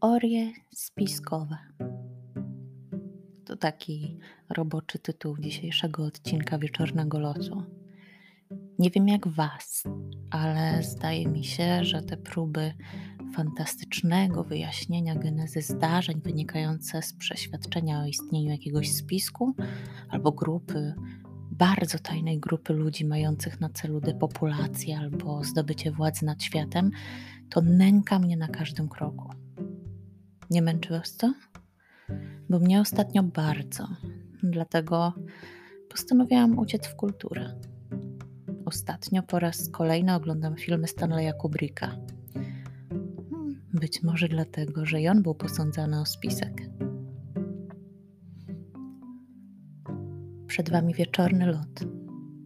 Teorie spiskowe. To taki roboczy tytuł dzisiejszego odcinka wieczornego losu. Nie wiem jak Was, ale zdaje mi się, że te próby fantastycznego wyjaśnienia genezy zdarzeń wynikające z przeświadczenia o istnieniu jakiegoś spisku albo grupy, bardzo tajnej grupy ludzi mających na celu depopulację albo zdobycie władzy nad światem, to nęka mnie na każdym kroku. Nie męczy was to? Bo mnie ostatnio bardzo. Dlatego postanowiłam uciec w kulturę. Ostatnio po raz kolejny oglądam filmy Stanleya Kubricka. Hmm, być może dlatego, że i on był posądzany o spisek. Przed Wami wieczorny lot.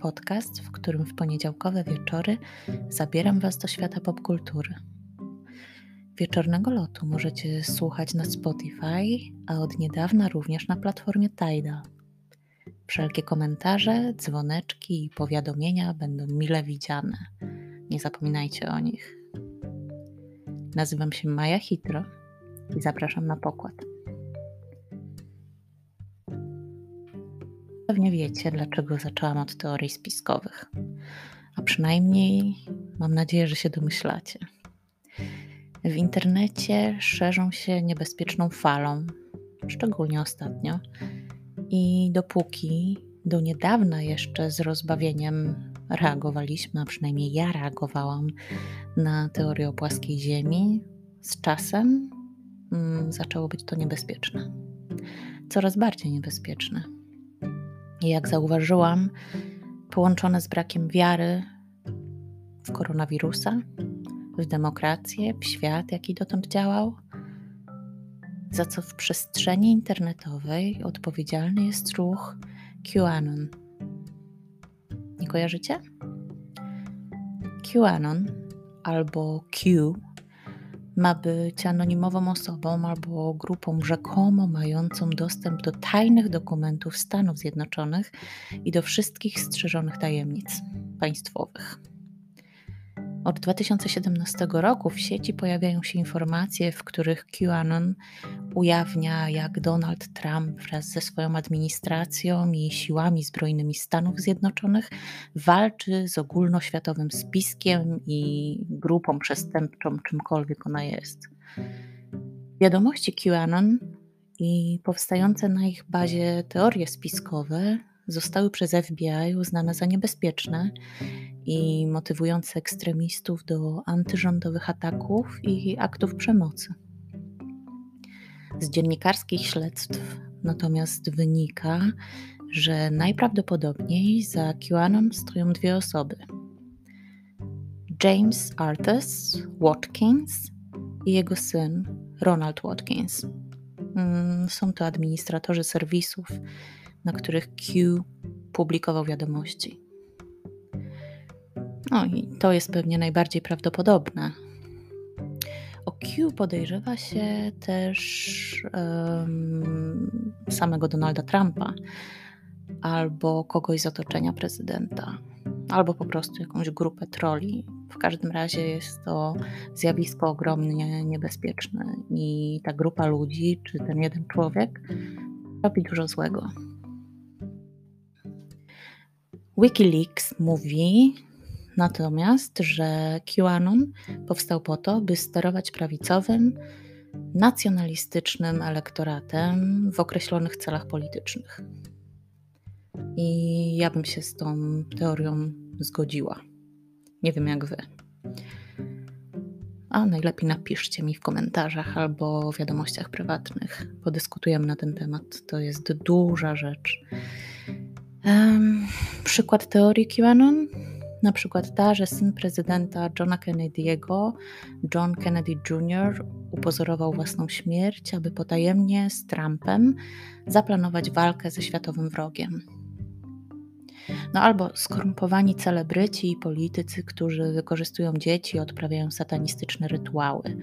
Podcast, w którym w poniedziałkowe wieczory zabieram Was do świata popkultury. Wieczornego lotu możecie słuchać na Spotify, a od niedawna również na platformie Tidal. Wszelkie komentarze, dzwoneczki i powiadomienia będą mile widziane. Nie zapominajcie o nich. Nazywam się Maja Hitro i zapraszam na pokład. Pewnie wiecie, dlaczego zaczęłam od teorii spiskowych. A przynajmniej mam nadzieję, że się domyślacie. W internecie szerzą się niebezpieczną falą, szczególnie ostatnio. I dopóki do niedawna jeszcze z rozbawieniem reagowaliśmy, a przynajmniej ja reagowałam na teorię o płaskiej Ziemi, z czasem mm, zaczęło być to niebezpieczne. Coraz bardziej niebezpieczne. I jak zauważyłam, połączone z brakiem wiary w koronawirusa, w demokrację, w świat, jaki dotąd działał, za co w przestrzeni internetowej odpowiedzialny jest ruch QAnon. Nie kojarzycie? QAnon albo Q ma być anonimową osobą albo grupą rzekomo mającą dostęp do tajnych dokumentów Stanów Zjednoczonych i do wszystkich strzeżonych tajemnic państwowych. Od 2017 roku w sieci pojawiają się informacje, w których QAnon ujawnia, jak Donald Trump wraz ze swoją administracją i siłami zbrojnymi Stanów Zjednoczonych walczy z ogólnoświatowym spiskiem i grupą przestępczą, czymkolwiek ona jest. Wiadomości QAnon i powstające na ich bazie teorie spiskowe zostały przez FBI uznane za niebezpieczne i motywujące ekstremistów do antyrządowych ataków i aktów przemocy. Z dziennikarskich śledztw natomiast wynika, że najprawdopodobniej za QAnon stoją dwie osoby: James Arthurs Watkins i jego syn Ronald Watkins. Mm, są to administratorzy serwisów, na których Q publikował wiadomości. No i to jest pewnie najbardziej prawdopodobne. O Q podejrzewa się też um, samego Donalda Trumpa albo kogoś z otoczenia prezydenta, albo po prostu jakąś grupę troli. W każdym razie jest to zjawisko ogromnie niebezpieczne i ta grupa ludzi, czy ten jeden człowiek robi dużo złego. Wikileaks mówi, natomiast, że QAnon powstał po to, by sterować prawicowym, nacjonalistycznym elektoratem w określonych celach politycznych. I ja bym się z tą teorią zgodziła. Nie wiem jak wy. A najlepiej napiszcie mi w komentarzach albo wiadomościach prywatnych. Podyskutujemy na ten temat. To jest duża rzecz. Um, przykład teorii QAnon na przykład ta, że syn prezydenta Johna Kennedy'ego, John Kennedy Jr., upozorował własną śmierć, aby potajemnie z Trumpem zaplanować walkę ze światowym wrogiem. No albo skorumpowani celebryci i politycy, którzy wykorzystują dzieci i odprawiają satanistyczne rytuały.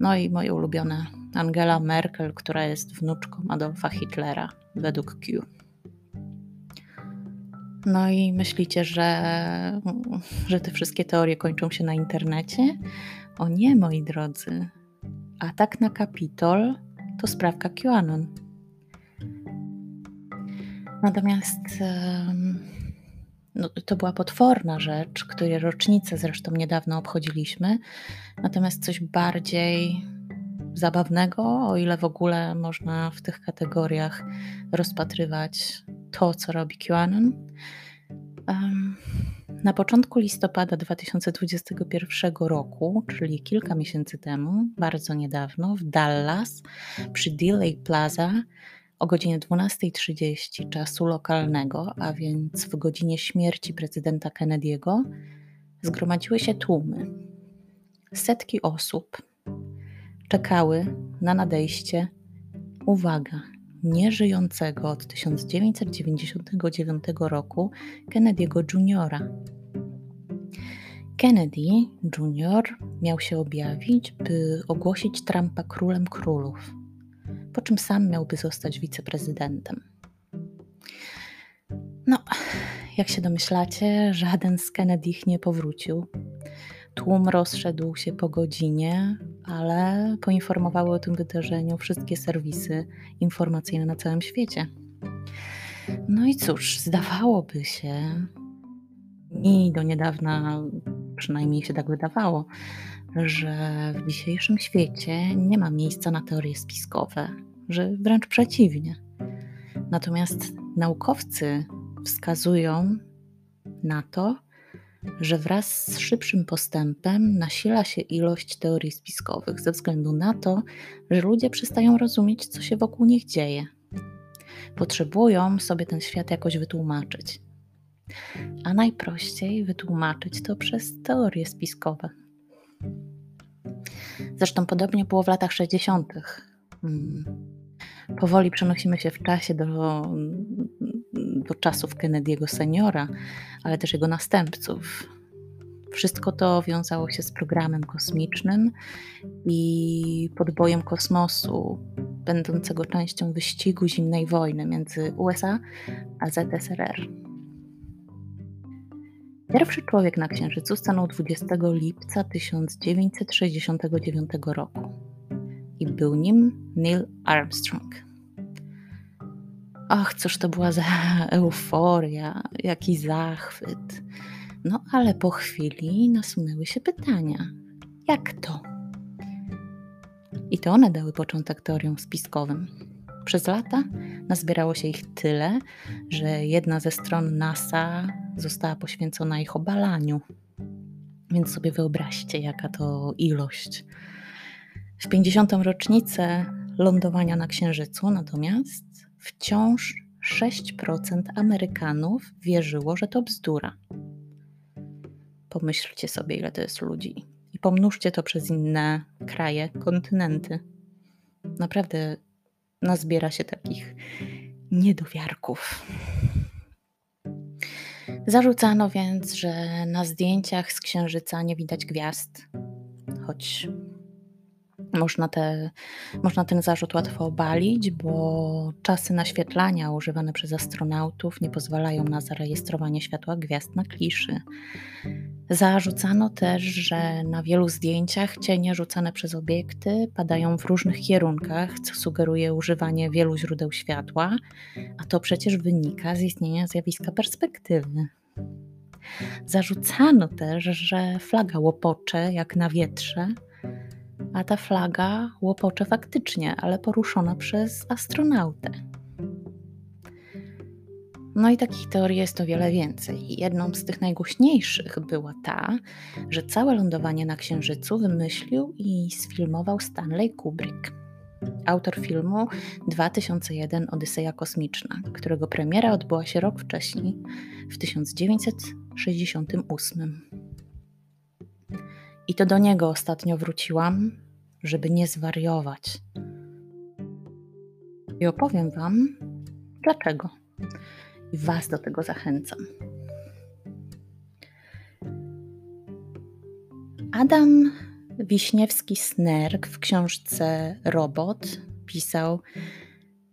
No i moje ulubione Angela Merkel, która jest wnuczką Adolfa Hitlera, według Q. No i myślicie, że, że te wszystkie teorie kończą się na internecie? O nie, moi drodzy. atak na Kapitol to sprawka QAnon. Natomiast no, to była potworna rzecz, której rocznicę zresztą niedawno obchodziliśmy. Natomiast coś bardziej zabawnego, o ile w ogóle można w tych kategoriach rozpatrywać to, co robi QAnon. Na początku listopada 2021 roku, czyli kilka miesięcy temu, bardzo niedawno, w Dallas przy Delay Plaza o godzinie 12.30 czasu lokalnego, a więc w godzinie śmierci prezydenta Kennedy'ego, zgromadziły się tłumy. Setki osób czekały na nadejście, uwaga, nieżyjącego od 1999 roku Kennedy'ego Juniora. Kennedy Jr. miał się objawić, by ogłosić Trumpa królem królów, po czym sam miałby zostać wiceprezydentem. No, jak się domyślacie, żaden z Kennedych nie powrócił. Tłum rozszedł się po godzinie, ale poinformowały o tym wydarzeniu wszystkie serwisy informacyjne na całym świecie. No i cóż, zdawałoby się, i do niedawna przynajmniej się tak wydawało, że w dzisiejszym świecie nie ma miejsca na teorie spiskowe, że wręcz przeciwnie. Natomiast naukowcy wskazują na to, że wraz z szybszym postępem nasila się ilość teorii spiskowych ze względu na to, że ludzie przestają rozumieć, co się wokół nich dzieje. Potrzebują sobie ten świat jakoś wytłumaczyć. A najprościej wytłumaczyć to przez teorie spiskowe. Zresztą podobnie było w latach 60. Hmm. Powoli przenosimy się w czasie do, do czasów Kennedy'ego seniora, ale też jego następców. Wszystko to wiązało się z programem kosmicznym i podbojem kosmosu, będącego częścią wyścigu zimnej wojny między USA a ZSRR. Pierwszy człowiek na Księżycu stanął 20 lipca 1969 roku i był nim Neil Armstrong. Ach, cóż to była za euforia, jaki zachwyt. No ale po chwili nasunęły się pytania. Jak to? I to one dały początek teoriom spiskowym. Przez lata nazbierało się ich tyle, że jedna ze stron NASA została poświęcona ich obalaniu. Więc sobie wyobraźcie, jaka to ilość. W 50. rocznicę lądowania na Księżycu natomiast wciąż 6% Amerykanów wierzyło, że to bzdura. Pomyślcie sobie, ile to jest ludzi i pomnóżcie to przez inne kraje, kontynenty. Naprawdę nazbiera się takich niedowiarków. Zarzucano więc, że na zdjęciach z księżyca nie widać gwiazd, choć można, te, można ten zarzut łatwo obalić, bo czasy naświetlania używane przez astronautów nie pozwalają na zarejestrowanie światła gwiazd na kliszy. Zarzucano też, że na wielu zdjęciach cienie rzucane przez obiekty padają w różnych kierunkach, co sugeruje używanie wielu źródeł światła, a to przecież wynika z istnienia zjawiska perspektywy. Zarzucano też, że flaga łopocze jak na wietrze, a ta flaga łopocze faktycznie, ale poruszona przez astronautę. No i takich teorii jest o wiele więcej. Jedną z tych najgłośniejszych była ta, że całe lądowanie na Księżycu wymyślił i sfilmował Stanley Kubrick. Autor filmu 2001 Odyseja Kosmiczna, którego premiera odbyła się rok wcześniej, w 1968. I to do niego ostatnio wróciłam, żeby nie zwariować. I opowiem Wam, dlaczego. I Was do tego zachęcam. Adam Wiśniewski-Snerk w książce Robot pisał: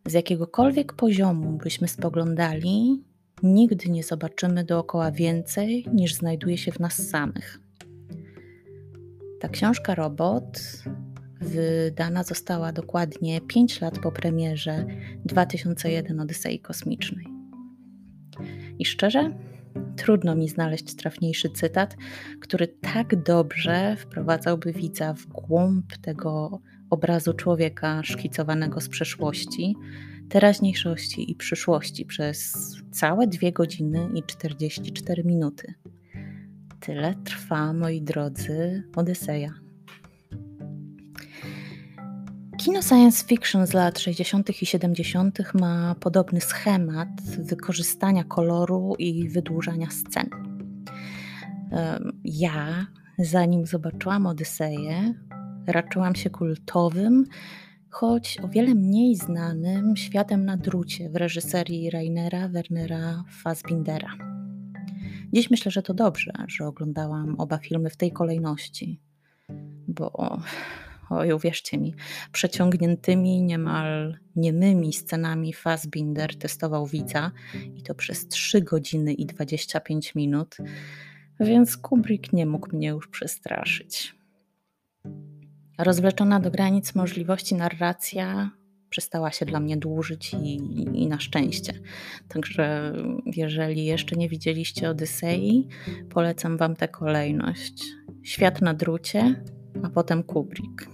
Z jakiegokolwiek poziomu byśmy spoglądali, nigdy nie zobaczymy dookoła więcej niż znajduje się w nas samych. Ta książka Robot wydana została dokładnie 5 lat po premierze 2001 Odysei Kosmicznej. I szczerze, trudno mi znaleźć trafniejszy cytat, który tak dobrze wprowadzałby widza w głąb tego obrazu człowieka szkicowanego z przeszłości, teraźniejszości i przyszłości przez całe 2 godziny i 44 minuty. Tyle trwa, moi drodzy, Odyseja. Kino science fiction z lat 60. i 70. ma podobny schemat wykorzystania koloru i wydłużania scen. Ja, zanim zobaczyłam Odyseję, raczyłam się kultowym, choć o wiele mniej znanym światem na drucie w reżyserii Rainera Wernera Fassbindera. Dziś myślę, że to dobrze, że oglądałam oba filmy w tej kolejności, bo oj, uwierzcie mi, przeciągniętymi, niemal niemymi scenami Fassbinder testował widza i to przez 3 godziny i 25 minut, więc Kubrick nie mógł mnie już przestraszyć. Rozwleczona do granic możliwości narracja przestała się dla mnie dłużyć i, i, na szczęście. Także jeżeli jeszcze nie widzieliście Odysei, polecam Wam tę kolejność. Świat na drucie, a potem Kubrick.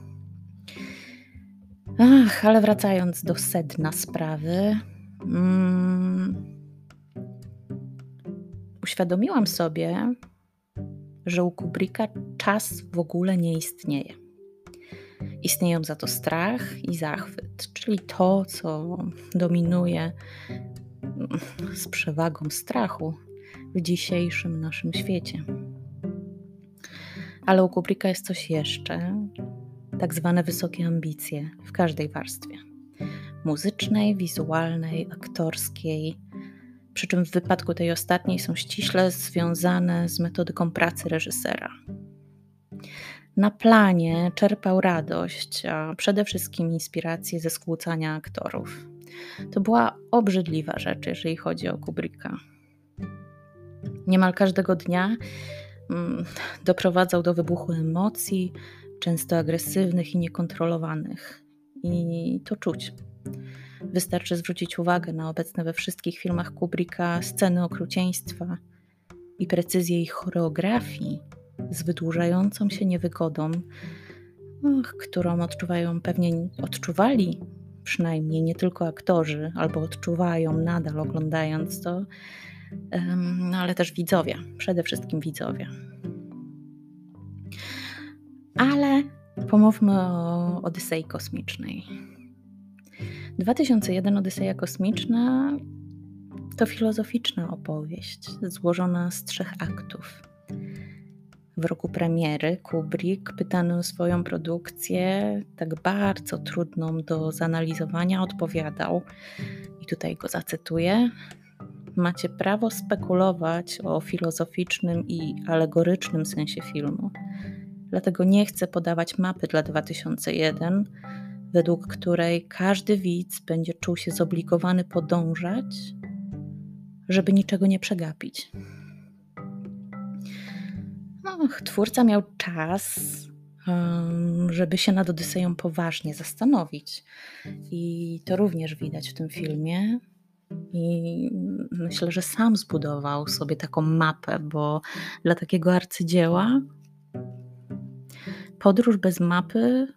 Ach, ale wracając do sedna sprawy, mm, uświadomiłam sobie, że u Kubricka czas w ogóle nie istnieje. Istnieją za to strach i zachwyt, czyli to, co dominuje z przewagą strachu w dzisiejszym naszym świecie. Ale u Kubricka jest coś jeszcze, tak zwane wysokie ambicje w każdej warstwie muzycznej, wizualnej, aktorskiej. Przy czym w wypadku tej ostatniej są ściśle związane z metodyką pracy reżysera. Na planie czerpał radość, a przede wszystkim inspirację ze skłócania aktorów. To była obrzydliwa rzecz, jeżeli chodzi o Kubricka. Niemal każdego dnia mm, doprowadzał do wybuchu emocji, często agresywnych i niekontrolowanych. I to czuć. Wystarczy zwrócić uwagę na obecne we wszystkich filmach Kubricka sceny okrucieństwa i precyzję ich choreografii z wydłużającą się niewygodą, którą odczuwają pewnie odczuwali przynajmniej nie tylko aktorzy, albo odczuwają nadal oglądając to, no ale też widzowie, przede wszystkim widzowie. Ale pomówmy o Odysei Kosmicznej. 2001 Odyseja Kosmiczna to filozoficzna opowieść złożona z trzech aktów. W roku premiery Kubrick, pytany o swoją produkcję, tak bardzo trudną do zanalizowania, odpowiadał, i tutaj go zacytuję: Macie prawo spekulować o filozoficznym i alegorycznym sensie filmu dlatego nie chcę podawać mapy dla 2001, według której każdy widz będzie czuł się zobligowany podążać, żeby niczego nie przegapić. Twórca miał czas, żeby się nad Odyseją poważnie zastanowić. I to również widać w tym filmie. I myślę, że sam zbudował sobie taką mapę, bo dla takiego arcydzieła podróż bez mapy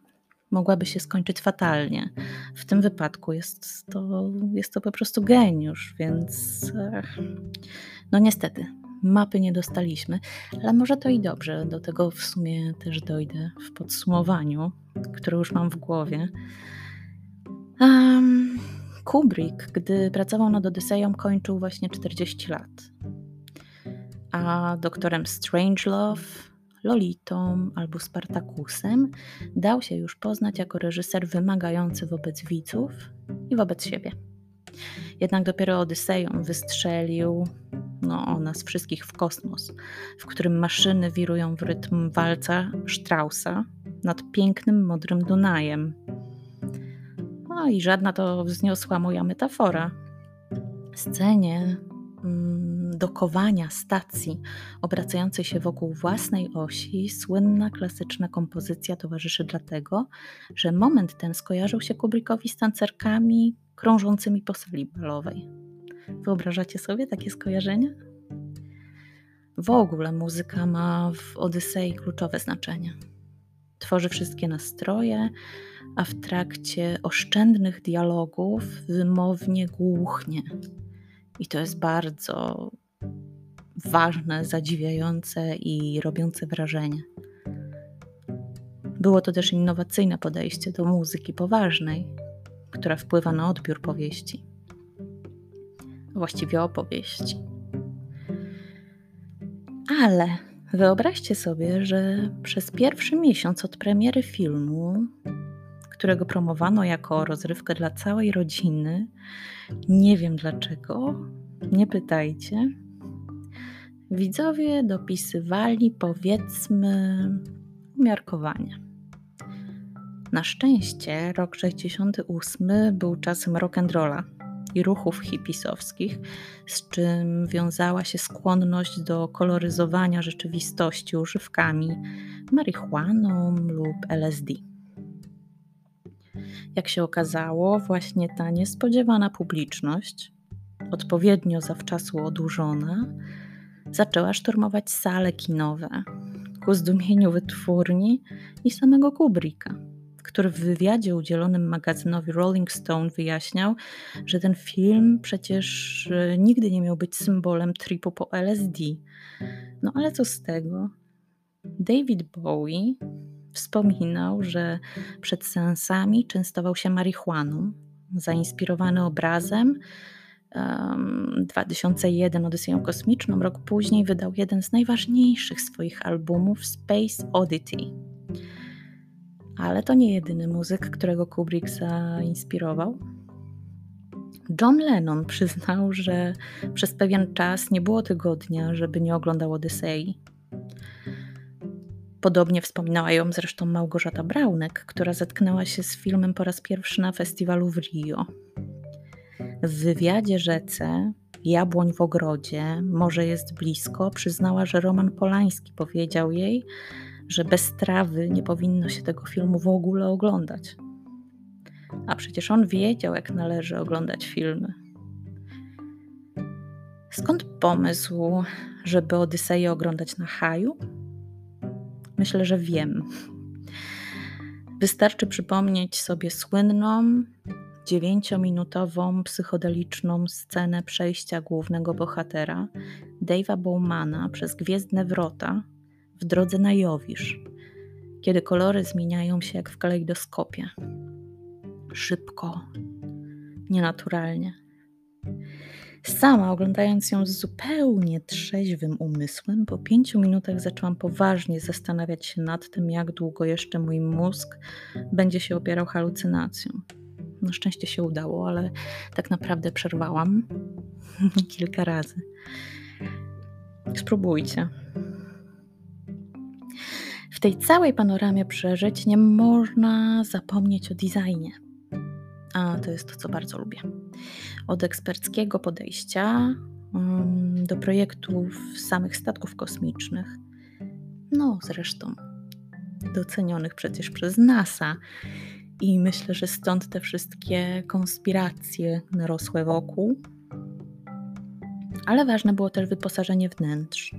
mogłaby się skończyć fatalnie. W tym wypadku jest to, jest to po prostu geniusz, więc no niestety, mapy nie dostaliśmy, ale może to i dobrze. Do tego w sumie też dojdę w podsumowaniu, które już mam w głowie. Um, Kubrick, gdy pracował nad Odyseją, kończył właśnie 40 lat. A doktorem Strangelove Lolitą albo Spartakusem, dał się już poznać jako reżyser wymagający wobec widzów i wobec siebie. Jednak dopiero Odyseją wystrzelił no, nas wszystkich w kosmos, w którym maszyny wirują w rytm walca Straussa nad pięknym, modrym Dunajem. No i żadna to wzniosła moja metafora. Scenie mm, dokowania stacji obracającej się wokół własnej osi, słynna klasyczna kompozycja towarzyszy dlatego, że moment ten skojarzył się Kubrickowi z tancerkami krążącymi po sali balowej. Wyobrażacie sobie takie skojarzenia? W ogóle muzyka ma w Odysei kluczowe znaczenie. Tworzy wszystkie nastroje, a w trakcie oszczędnych dialogów wymownie głuchnie. I to jest bardzo ważne, zadziwiające i robiące wrażenie. Było to też innowacyjne podejście do muzyki poważnej, która wpływa na odbiór powieści, właściwie opowieści. Ale wyobraźcie sobie, że przez pierwszy miesiąc od premiery filmu, którego promowano jako rozrywkę dla całej rodziny, nie wiem dlaczego, nie pytajcie, widzowie dopisywali powiedzmy umiarkowanie. Na szczęście rok 68 był czasem rock'n'rolla i ruchów hipisowskich, z czym wiązała się skłonność do koloryzowania rzeczywistości używkami, marihuaną lub LSD. Jak się okazało, właśnie ta niespodziewana publiczność, odpowiednio zawczasu odłużona, zaczęła szturmować sale kinowe ku zdumieniu wytwórni i samego Kubricka który w wywiadzie udzielonym magazynowi Rolling Stone wyjaśniał, że ten film przecież e, nigdy nie miał być symbolem tripu po LSD. No ale co z tego? David Bowie wspominał, że przed seansami częstował się marihuaną, zainspirowany obrazem. Um, 2001 Odyseją Kosmiczną, rok później wydał jeden z najważniejszych swoich albumów Space Oddity ale to nie jedyny muzyk, którego Kubrick zainspirował. John Lennon przyznał, że przez pewien czas nie było tygodnia, żeby nie oglądał Odysei. Podobnie wspominała ją zresztą Małgorzata Braunek, która zetknęła się z filmem po raz pierwszy na festiwalu w Rio. W wywiadzie rzece Jabłoń w ogrodzie, może jest blisko, przyznała, że Roman Polański powiedział jej, że bez trawy nie powinno się tego filmu w ogóle oglądać. A przecież on wiedział, jak należy oglądać filmy. Skąd pomysł, żeby Odyseję oglądać na haju? Myślę, że wiem. Wystarczy przypomnieć sobie słynną, dziewięciominutową psychodeliczną scenę przejścia głównego bohatera, Dave'a Bowmana, przez Gwiezdne Wrota w drodze na Jowisz, kiedy kolory zmieniają się jak w kalejdoskopie. Szybko, nienaturalnie. Sama, oglądając ją z zupełnie trzeźwym umysłem, po pięciu minutach zaczęłam poważnie zastanawiać się nad tym, jak długo jeszcze mój mózg będzie się opierał halucynacją. Na szczęście się udało, ale tak naprawdę przerwałam kilka razy. Spróbujcie. W tej całej panoramie przeżyć nie można zapomnieć o designie. A to jest to, co bardzo lubię. Od eksperckiego podejścia um, do projektów samych statków kosmicznych, no zresztą docenionych przecież przez NASA. I myślę, że stąd te wszystkie konspiracje narosłe wokół. Ale ważne było też wyposażenie wnętrz.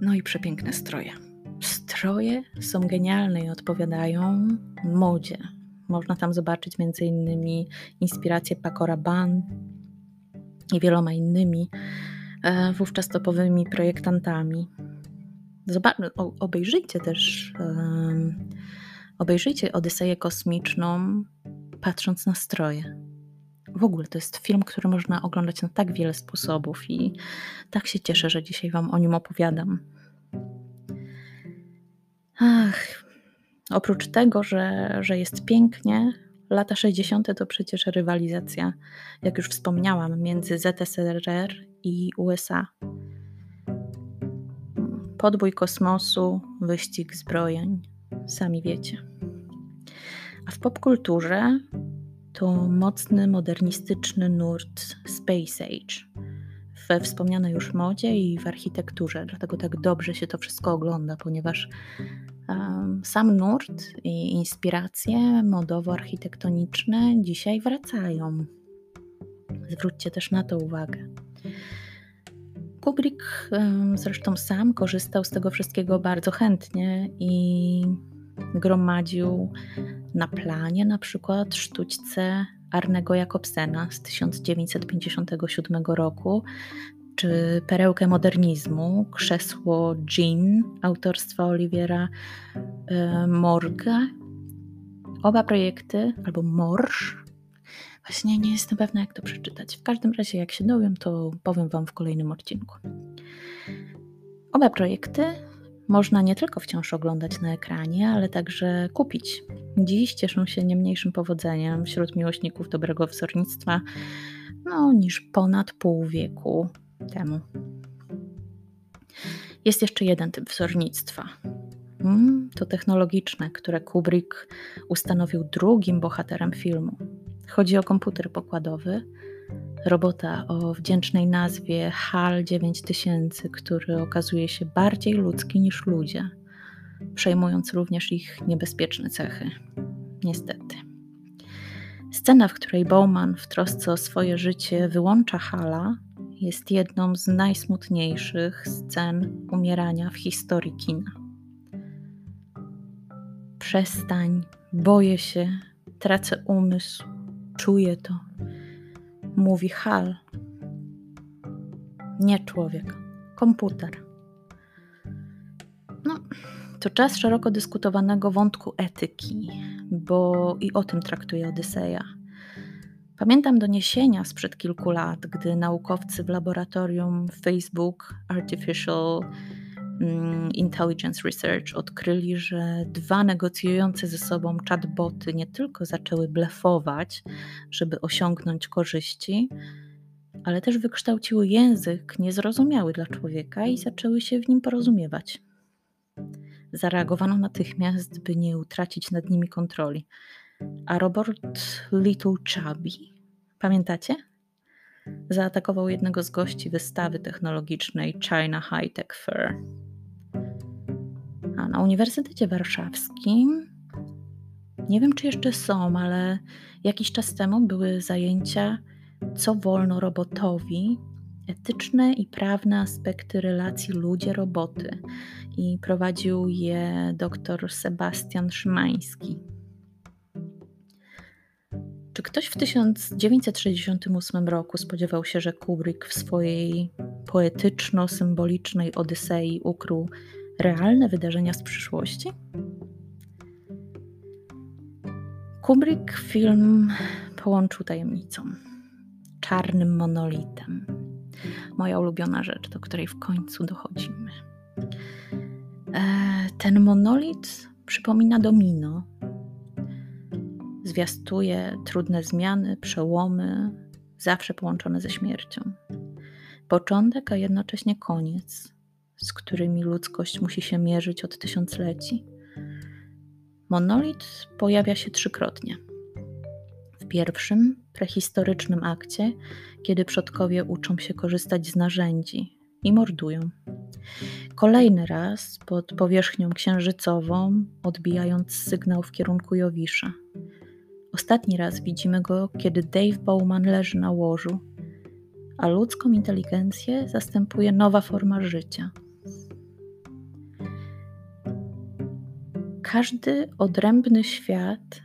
No i przepiękne stroje. Stroje są genialne i odpowiadają modzie. Można tam zobaczyć m.in. inspirację Paco Rabanne i wieloma innymi e, wówczas topowymi projektantami. Zobacz, obejrzyjcie też um, obejrzyjcie Odyseję Kosmiczną patrząc na stroje. W ogóle to jest film, który można oglądać na tak wiele sposobów i tak się cieszę, że dzisiaj Wam o nim opowiadam. Ach, oprócz tego, że, że jest pięknie, lata 60. to przecież rywalizacja, jak już wspomniałam, między ZSRR i USA. Podbój kosmosu, wyścig zbrojeń, sami wiecie. A w popkulturze to mocny, modernistyczny nurt Space Age. We wspomnianej już modzie i w architekturze. Dlatego tak dobrze się to wszystko ogląda, ponieważ um, sam nurt i inspiracje modowo-architektoniczne dzisiaj wracają. Zwróćcie też na to uwagę. Kubrick zresztą sam korzystał z tego wszystkiego bardzo chętnie i gromadził na planie na przykład sztućce Arnego Jakobsena z 1957 roku, czy Perełkę modernizmu, Krzesło Jean autorstwa Oliwiera e, Morga. Oba projekty, albo Morsz, właśnie nie jestem pewna jak to przeczytać. W każdym razie jak się dowiem, to powiem Wam w kolejnym odcinku. Oba projekty można nie tylko wciąż oglądać na ekranie, ale także kupić. Dziś cieszą się nie mniejszym powodzeniem wśród miłośników dobrego wzornictwa no, niż ponad pół wieku temu. Jest jeszcze jeden typ wzornictwa. Hmm, to technologiczne, które Kubrick ustanowił drugim bohaterem filmu. Chodzi o komputer pokładowy, robota o wdzięcznej nazwie HAL 9000, który okazuje się bardziej ludzki niż ludzie, przejmując również ich niebezpieczne cechy. Niestety. Scena, w której Bowman w trosce o swoje życie wyłącza Hala, jest jedną z najsmutniejszych scen umierania w historii kina. Przestań, boję się, tracę umysł, czuję to mówi Hal. Nie człowiek, komputer. No, to czas szeroko dyskutowanego wątku etyki, bo i o tym traktuje Odyseja. Pamiętam doniesienia sprzed kilku lat, gdy naukowcy w laboratorium Facebook Artificial Intelligence Research odkryli, że dwa negocjujące ze sobą chatboty nie tylko zaczęły blefować, żeby osiągnąć korzyści, ale też wykształciły język niezrozumiały dla człowieka i zaczęły się w nim porozumiewać. Zareagowano natychmiast, by nie utracić nad nimi kontroli. A Robert Little Chubby, pamiętacie? Zaatakował jednego z gości wystawy technologicznej China High Tech Fair. Na Uniwersytecie Warszawskim, nie wiem czy jeszcze są, ale jakiś czas temu były zajęcia, co wolno robotowi, etyczne i prawne aspekty relacji ludzie-roboty. I prowadził je dr Sebastian Szymański. Czy ktoś w 1968 roku spodziewał się, że Kubrick w swojej poetyczno-symbolicznej Odysei ukrył realne wydarzenia z przyszłości? Kubrick film połączył tajemnicą, czarnym monolitem. Moja ulubiona rzecz, do której w końcu dochodzimy. E, ten monolit przypomina domino. Zwiastuje trudne zmiany, przełomy, zawsze połączone ze śmiercią. Początek, a jednocześnie koniec z którymi ludzkość musi się mierzyć od tysiącleci. Monolit pojawia się trzykrotnie. W pierwszym, prehistorycznym akcie, kiedy przodkowie uczą się korzystać z narzędzi i mordują. Kolejny raz pod powierzchnią księżycową, odbijając sygnał w kierunku Jowisza. Ostatni raz widzimy go, kiedy Dave Bowman leży na łożu, a ludzką inteligencję zastępuje nowa forma życia – Każdy odrębny świat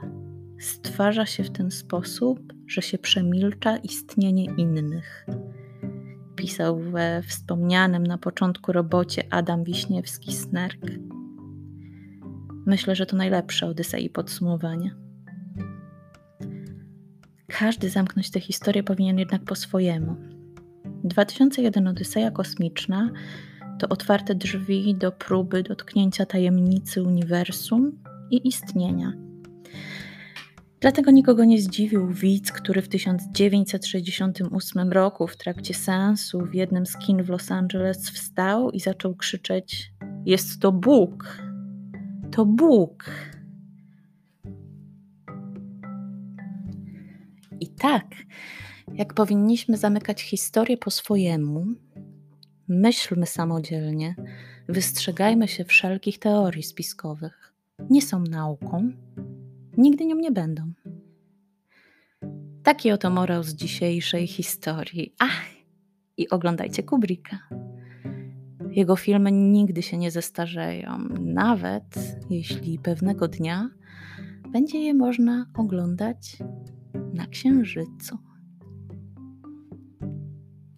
stwarza się w ten sposób, że się przemilcza istnienie innych. Pisał we wspomnianym na początku robocie Adam Wiśniewski-Snerk. Myślę, że to najlepsze Odysei podsumowanie. Każdy zamknąć tę historię powinien jednak po swojemu. 2001 Odyseja Kosmiczna to otwarte drzwi do próby dotknięcia tajemnicy uniwersum i istnienia. Dlatego nikogo nie zdziwił widz, który w 1968 roku w trakcie seansu w jednym z kin w Los Angeles wstał i zaczął krzyczeć: Jest to Bóg! To Bóg! I tak, Jak powinniśmy zamykać historię po swojemu, myślmy samodzielnie, wystrzegajmy się wszelkich teorii spiskowych. Nie są nauką, nigdy nią nie będą. Taki oto morał z dzisiejszej historii. Ach, i oglądajcie Kubricka. Jego filmy nigdy się nie zestarzeją, nawet jeśli pewnego dnia będzie je można oglądać na Księżycu.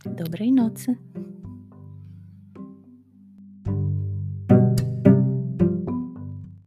Dobrej nocy.